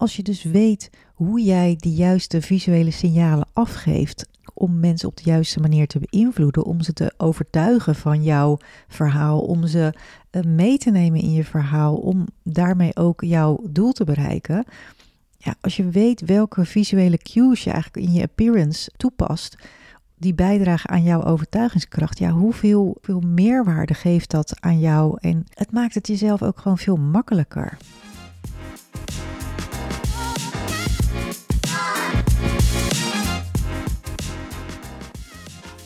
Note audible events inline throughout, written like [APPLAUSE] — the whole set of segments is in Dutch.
als je dus weet hoe jij de juiste visuele signalen afgeeft om mensen op de juiste manier te beïnvloeden, om ze te overtuigen van jouw verhaal, om ze eh, mee te nemen in je verhaal, om daarmee ook jouw doel te bereiken. Ja, als je weet welke visuele cues je eigenlijk in je appearance toepast, die bijdragen aan jouw overtuigingskracht, ja, hoeveel veel meerwaarde geeft dat aan jou? En het maakt het jezelf ook gewoon veel makkelijker.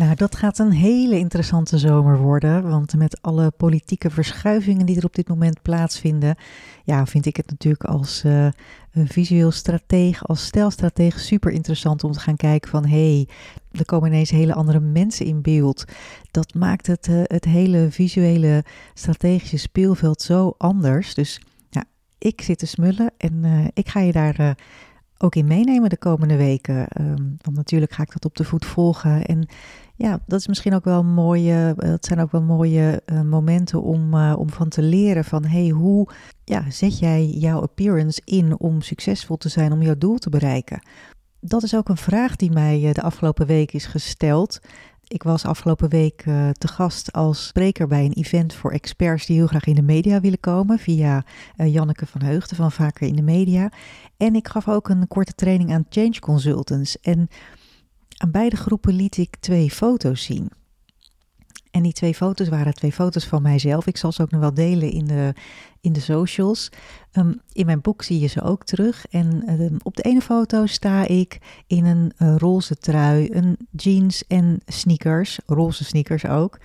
Nou, dat gaat een hele interessante zomer worden. Want met alle politieke verschuivingen die er op dit moment plaatsvinden, ja, vind ik het natuurlijk als uh, visueel stratege, als stijlstratege super interessant om te gaan kijken van hé, hey, er komen ineens hele andere mensen in beeld. Dat maakt het, uh, het hele visuele strategische speelveld zo anders. Dus ja, ik zit te smullen en uh, ik ga je daar ook in meenemen de komende weken. Um, want natuurlijk ga ik dat op de voet volgen. En ja, dat is misschien ook wel mooie. Dat zijn ook wel mooie uh, momenten om, uh, om van te leren van hey, hoe ja, zet jij jouw appearance in om succesvol te zijn, om jouw doel te bereiken? Dat is ook een vraag die mij de afgelopen week is gesteld. Ik was afgelopen week te gast als spreker bij een event voor experts die heel graag in de media willen komen, via Janneke van Heugden van Vaker in de Media. En ik gaf ook een korte training aan change consultants. En aan beide groepen liet ik twee foto's zien. En die twee foto's waren twee foto's van mijzelf. Ik zal ze ook nog wel delen in de, in de socials. Um, in mijn boek zie je ze ook terug. En um, op de ene foto sta ik in een uh, roze trui, een jeans en sneakers, roze sneakers ook.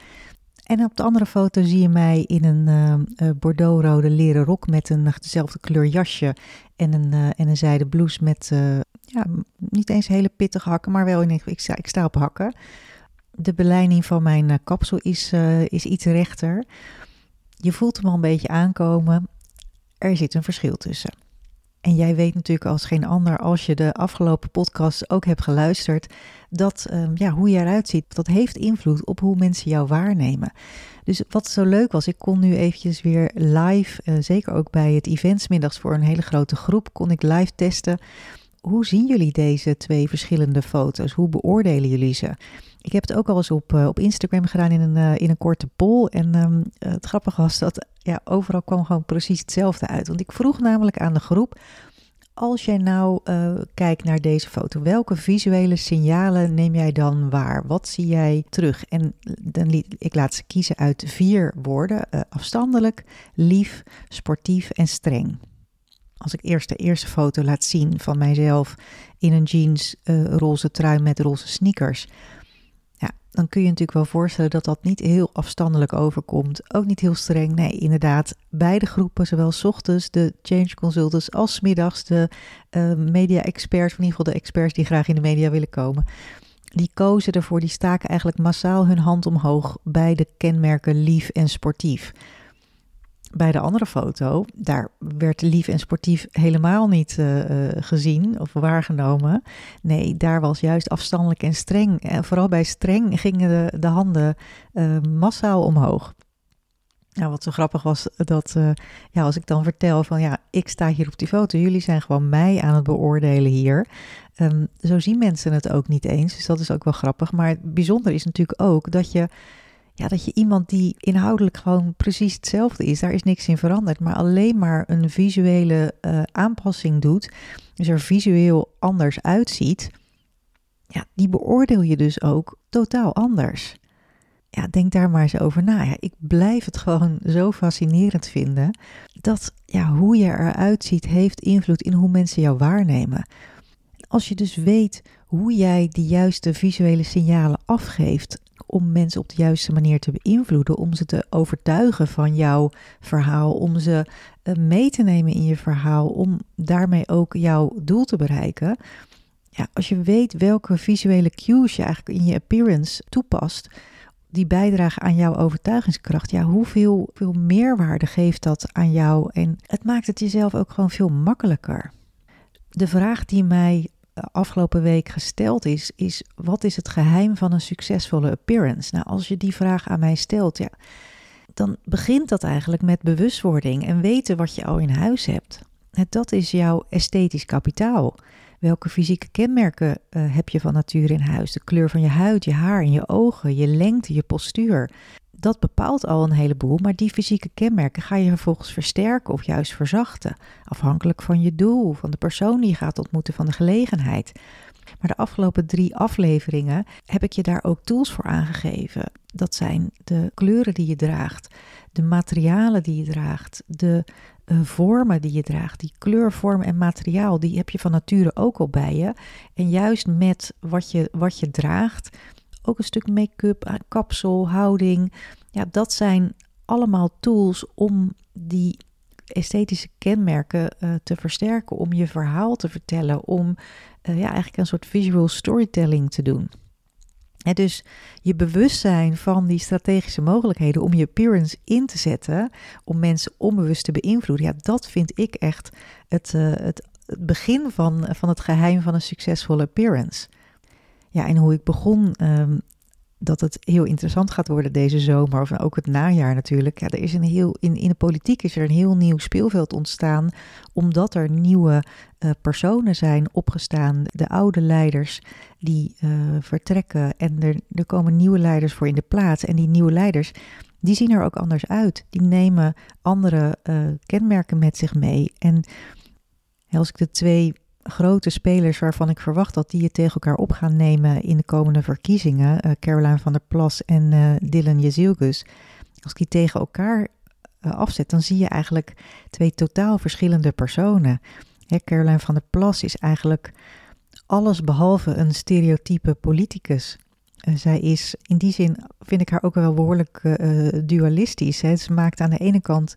En op de andere foto zie je mij in een uh, bordeauxrode leren rok met een dezelfde kleur jasje en een, uh, en een zijden blouse met ja, niet eens hele pittige hakken, maar wel in ik sta, ik sta op hakken. De beleiding van mijn kapsel is, is iets rechter. Je voelt hem al een beetje aankomen. Er zit een verschil tussen. En jij weet natuurlijk als geen ander, als je de afgelopen podcast ook hebt geluisterd, dat um, ja, hoe je eruit ziet, dat heeft invloed op hoe mensen jou waarnemen. Dus wat zo leuk was, ik kon nu eventjes weer live, uh, zeker ook bij het eventsmiddags voor een hele grote groep, kon ik live testen. Hoe zien jullie deze twee verschillende foto's? Hoe beoordelen jullie ze? Ik heb het ook al eens op, uh, op Instagram gedaan in een, uh, in een korte poll. En um, het grappige was dat ja, overal kwam gewoon precies hetzelfde uit. Want ik vroeg namelijk aan de groep: als jij nou kijkt naar deze foto, welke visuele signalen neem jij dan waar? Wat zie jij terug? En dan liet, ik laat ze kiezen uit vier woorden: afstandelijk, lief, sportief en streng als ik eerst de eerste foto laat zien van mijzelf in een jeans, uh, roze trui met roze sneakers, dan kun je natuurlijk wel voorstellen dat dat niet heel afstandelijk overkomt. Ook niet heel streng. Nee, inderdaad, beide groepen, zowel s ochtends de change consultants als middags de uh, media experts, in ieder geval de experts die graag in de media willen komen. Die kozen ervoor, die staken eigenlijk massaal hun hand omhoog bij de kenmerken lief en sportief bij de andere foto, daar werd lief en sportief helemaal niet uh, gezien of waargenomen. Nee, daar was juist afstandelijk en streng. En vooral bij streng gingen de, de handen uh, massaal omhoog. Nou, wat zo grappig was, dat ja, als ik dan vertel van ja, ik sta hier op die foto, jullie zijn gewoon mij aan het beoordelen hier. Um, zo zien mensen het ook niet eens, dus dat is ook wel grappig. Maar het bijzonder is natuurlijk ook dat je ja, dat je iemand die inhoudelijk gewoon precies hetzelfde is, daar is niks in veranderd, maar alleen maar een visuele uh, aanpassing doet, dus er visueel anders uitziet, ja, die beoordeel je dus ook totaal anders. Ja, denk daar maar eens over na. Ja, ik blijf het gewoon zo fascinerend vinden dat ja, hoe je eruit ziet heeft invloed in hoe mensen jou waarnemen als je dus weet hoe jij die juiste visuele signalen afgeeft om mensen op de juiste manier te beïnvloeden, om ze te overtuigen van jouw verhaal, om ze eh, mee te nemen in je verhaal, om daarmee ook jouw doel te bereiken. Ja, als je weet welke visuele cues je eigenlijk in je appearance toepast, die bijdragen aan jouw overtuigingskracht, ja, hoeveel veel meerwaarde geeft dat aan jou? En het maakt het jezelf ook gewoon veel makkelijker. De vraag die mij afgelopen week gesteld is, is wat is het geheim van een succesvolle appearance? Nou, als je die vraag aan mij stelt, ja, dan begint dat eigenlijk met bewustwording en weten wat je al in huis hebt. Dat is jouw esthetisch kapitaal. Welke fysieke kenmerken uh, heb je van nature in huis? De kleur van je huid, je haar en je ogen, je lengte, je postuur. Dat bepaalt al een heleboel, maar die fysieke kenmerken ga je vervolgens versterken of juist verzachten, afhankelijk van je doel, van de persoon die je gaat ontmoeten, van de gelegenheid. Maar de afgelopen drie afleveringen heb ik je daar ook tools voor aangegeven. Dat zijn de kleuren die je draagt, de materialen die je draagt, de uh, vormen die je draagt. Die kleur, vorm en materiaal, die heb je van nature ook al bij je. En juist met wat je, wat je draagt, ook een stuk make-up, eh, kapsel, houding. Ja, dat zijn allemaal tools om die esthetische kenmerken uh, te versterken, om je verhaal te vertellen, om ja, eigenlijk een soort visual storytelling te doen. Dus je bewustzijn van die strategische mogelijkheden om je appearance in te zetten, om mensen onbewust te beïnvloeden, ja, dat vind ik echt het, uh, het, het begin van, van het geheim van een succesvolle appearance. Ja, en hoe ik begon um, dat het heel interessant gaat worden deze zomer, of ook het najaar natuurlijk. Ja, er is een heel, in, in de politiek is er een heel nieuw speelveld ontstaan, omdat er nieuwe uh, personen zijn opgestaan. De oude leiders die uh, vertrekken en er, er komen nieuwe leiders voor in de plaats. En die nieuwe leiders, die zien er ook anders uit. Die nemen andere uh, kenmerken met zich mee. En als ik de twee grote spelers waarvan ik verwacht dat die het tegen elkaar op gaan nemen in de komende verkiezingen, uh, Caroline van der Plas en uh, Dylan Jezilgus, als ik die tegen elkaar uh, afzet, dan zie je eigenlijk twee totaal verschillende personen. Hè, Caroline van der Plas is eigenlijk alles behalve een stereotype politicus. zij is in die zin, vind ik haar ook wel behoorlijk dualistisch. Hè. Ze maakt aan de ene kant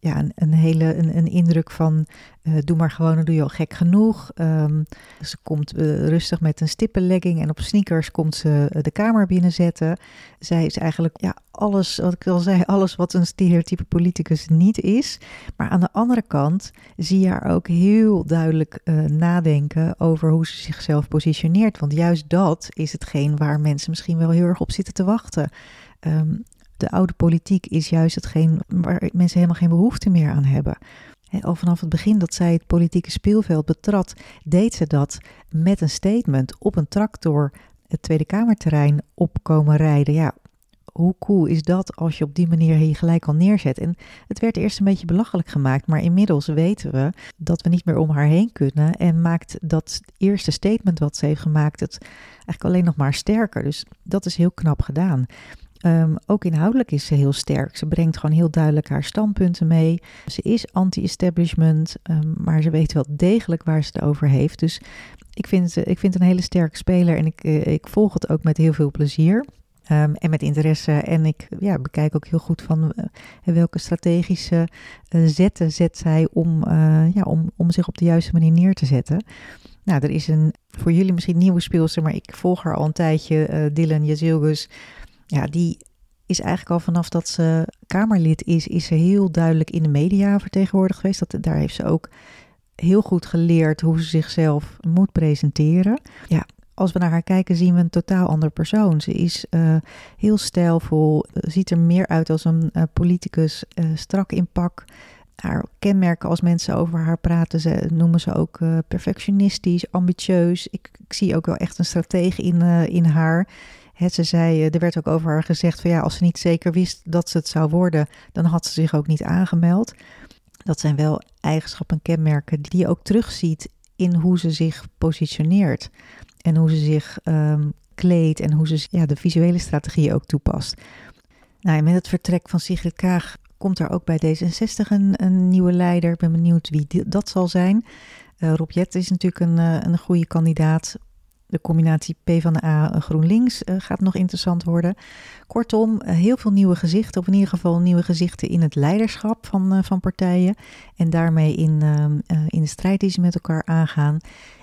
ja, een, een hele een, indruk van uh, doe maar gewoon, dan doe je al gek genoeg. Um, ze komt uh, rustig met een stippenlegging en op sneakers komt ze de kamer binnenzetten. Zij is eigenlijk ja, alles, wat ik al zei, [LAUGHS] alles wat een stereotype politicus niet is. Maar aan de andere kant zie je haar ook heel duidelijk nadenken over hoe ze zichzelf positioneert. Want juist dat is hetgeen waar mensen misschien wel heel erg op zitten te wachten. Um, de oude politiek is juist hetgeen waar mensen helemaal geen behoefte meer aan hebben. al vanaf het begin dat zij het politieke speelveld betrad, deed ze dat met een statement op een tractor het Tweede Kamerterrein opkomen rijden. Ja, hoe cool is dat als je op die manier je gelijk al neerzet? En het werd eerst een beetje belachelijk gemaakt, maar inmiddels weten we dat we niet meer om haar heen kunnen. En maakt dat eerste statement wat ze heeft gemaakt het eigenlijk alleen nog maar sterker. Dus dat is heel knap gedaan. Um, ook inhoudelijk is ze heel sterk. Ze brengt gewoon heel duidelijk haar standpunten mee. Ze is anti-establishment, um, maar ze weet wel degelijk waar ze het over heeft. Dus ik vind, ik vind een hele sterke speler en ik, uh, ik volg het ook met heel veel plezier. Um, en met interesse. En ik ja, bekijk ook heel goed van uh, welke strategische uh, zetten zet zij om, ja, om, om zich op de juiste manier neer te zetten. Nou, er is een voor jullie misschien nieuwe speelster, maar ik volg haar al een tijdje, Dylan Jazilgus ja, die is eigenlijk al vanaf dat ze Kamerlid is, is ze heel duidelijk in de media vertegenwoordigd geweest. Dat, daar heeft ze ook heel goed geleerd hoe ze zichzelf moet presenteren. Ja, als we naar haar kijken, zien we een totaal ander persoon. Ze is uh, heel stijlvol, ziet er meer uit als een uh, politicus, strak in pak. Haar kenmerken als mensen over haar praten, ze noemen ze ook perfectionistisch, ambitieus. Ik, ik, zie ook wel echt een stratege in, in haar ze zei, eh, er werd ook over haar gezegd van ja, als ze niet zeker wist dat ze het zou worden, dan had ze zich ook niet aangemeld. Dat zijn wel eigenschappen en kenmerken die je ook terugziet in hoe ze zich positioneert. En hoe ze zich um, kleedt en hoe ze ja, de visuele strategie ook toepast. Nou, met het vertrek van Sigrid Kaag komt er ook bij D66 een, een nieuwe leider. Ik ben benieuwd wie dat zal zijn. Uh, Rob is natuurlijk een, een goede kandidaat. De combinatie PvdA GroenLinks uh, gaat nog interessant worden. Kortom, heel veel nieuwe gezichten, of in ieder geval nieuwe gezichten in het leiderschap van, van partijen. En daarmee in, ehm, in de strijd die ze met elkaar aangaan.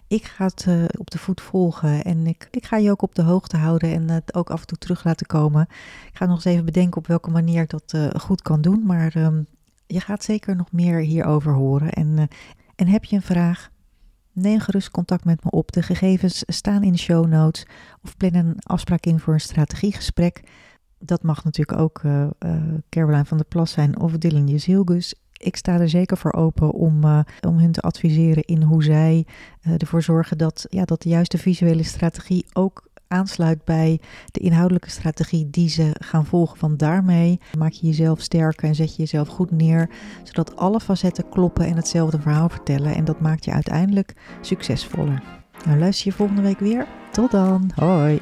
Ik ga het op de voet volgen en ik, ik ga je ook op de hoogte houden en het ook af en toe terug laten komen. Ik ga nog eens even bedenken op welke manier ik dat goed kan doen, maar um, je gaat zeker nog meer hierover horen. En, en heb je een vraag? Neem gerust contact met me op. De gegevens staan in de show notes of plan een afspraak in voor een strategiegesprek. Dat mag natuurlijk ook Caroline van der Plas zijn of Dylan Jezilgus ik sta er zeker voor open om, uh, om hun te adviseren in hoe zij uh, ervoor zorgen dat, ja, dat de juiste visuele strategie ook aansluit bij de inhoudelijke strategie die ze gaan volgen. Want daarmee maak je jezelf sterker en zet je jezelf goed neer, zodat alle facetten kloppen en hetzelfde verhaal vertellen. En dat maakt je uiteindelijk succesvoller. Nou, luister je volgende week weer. Tot dan. Hoi.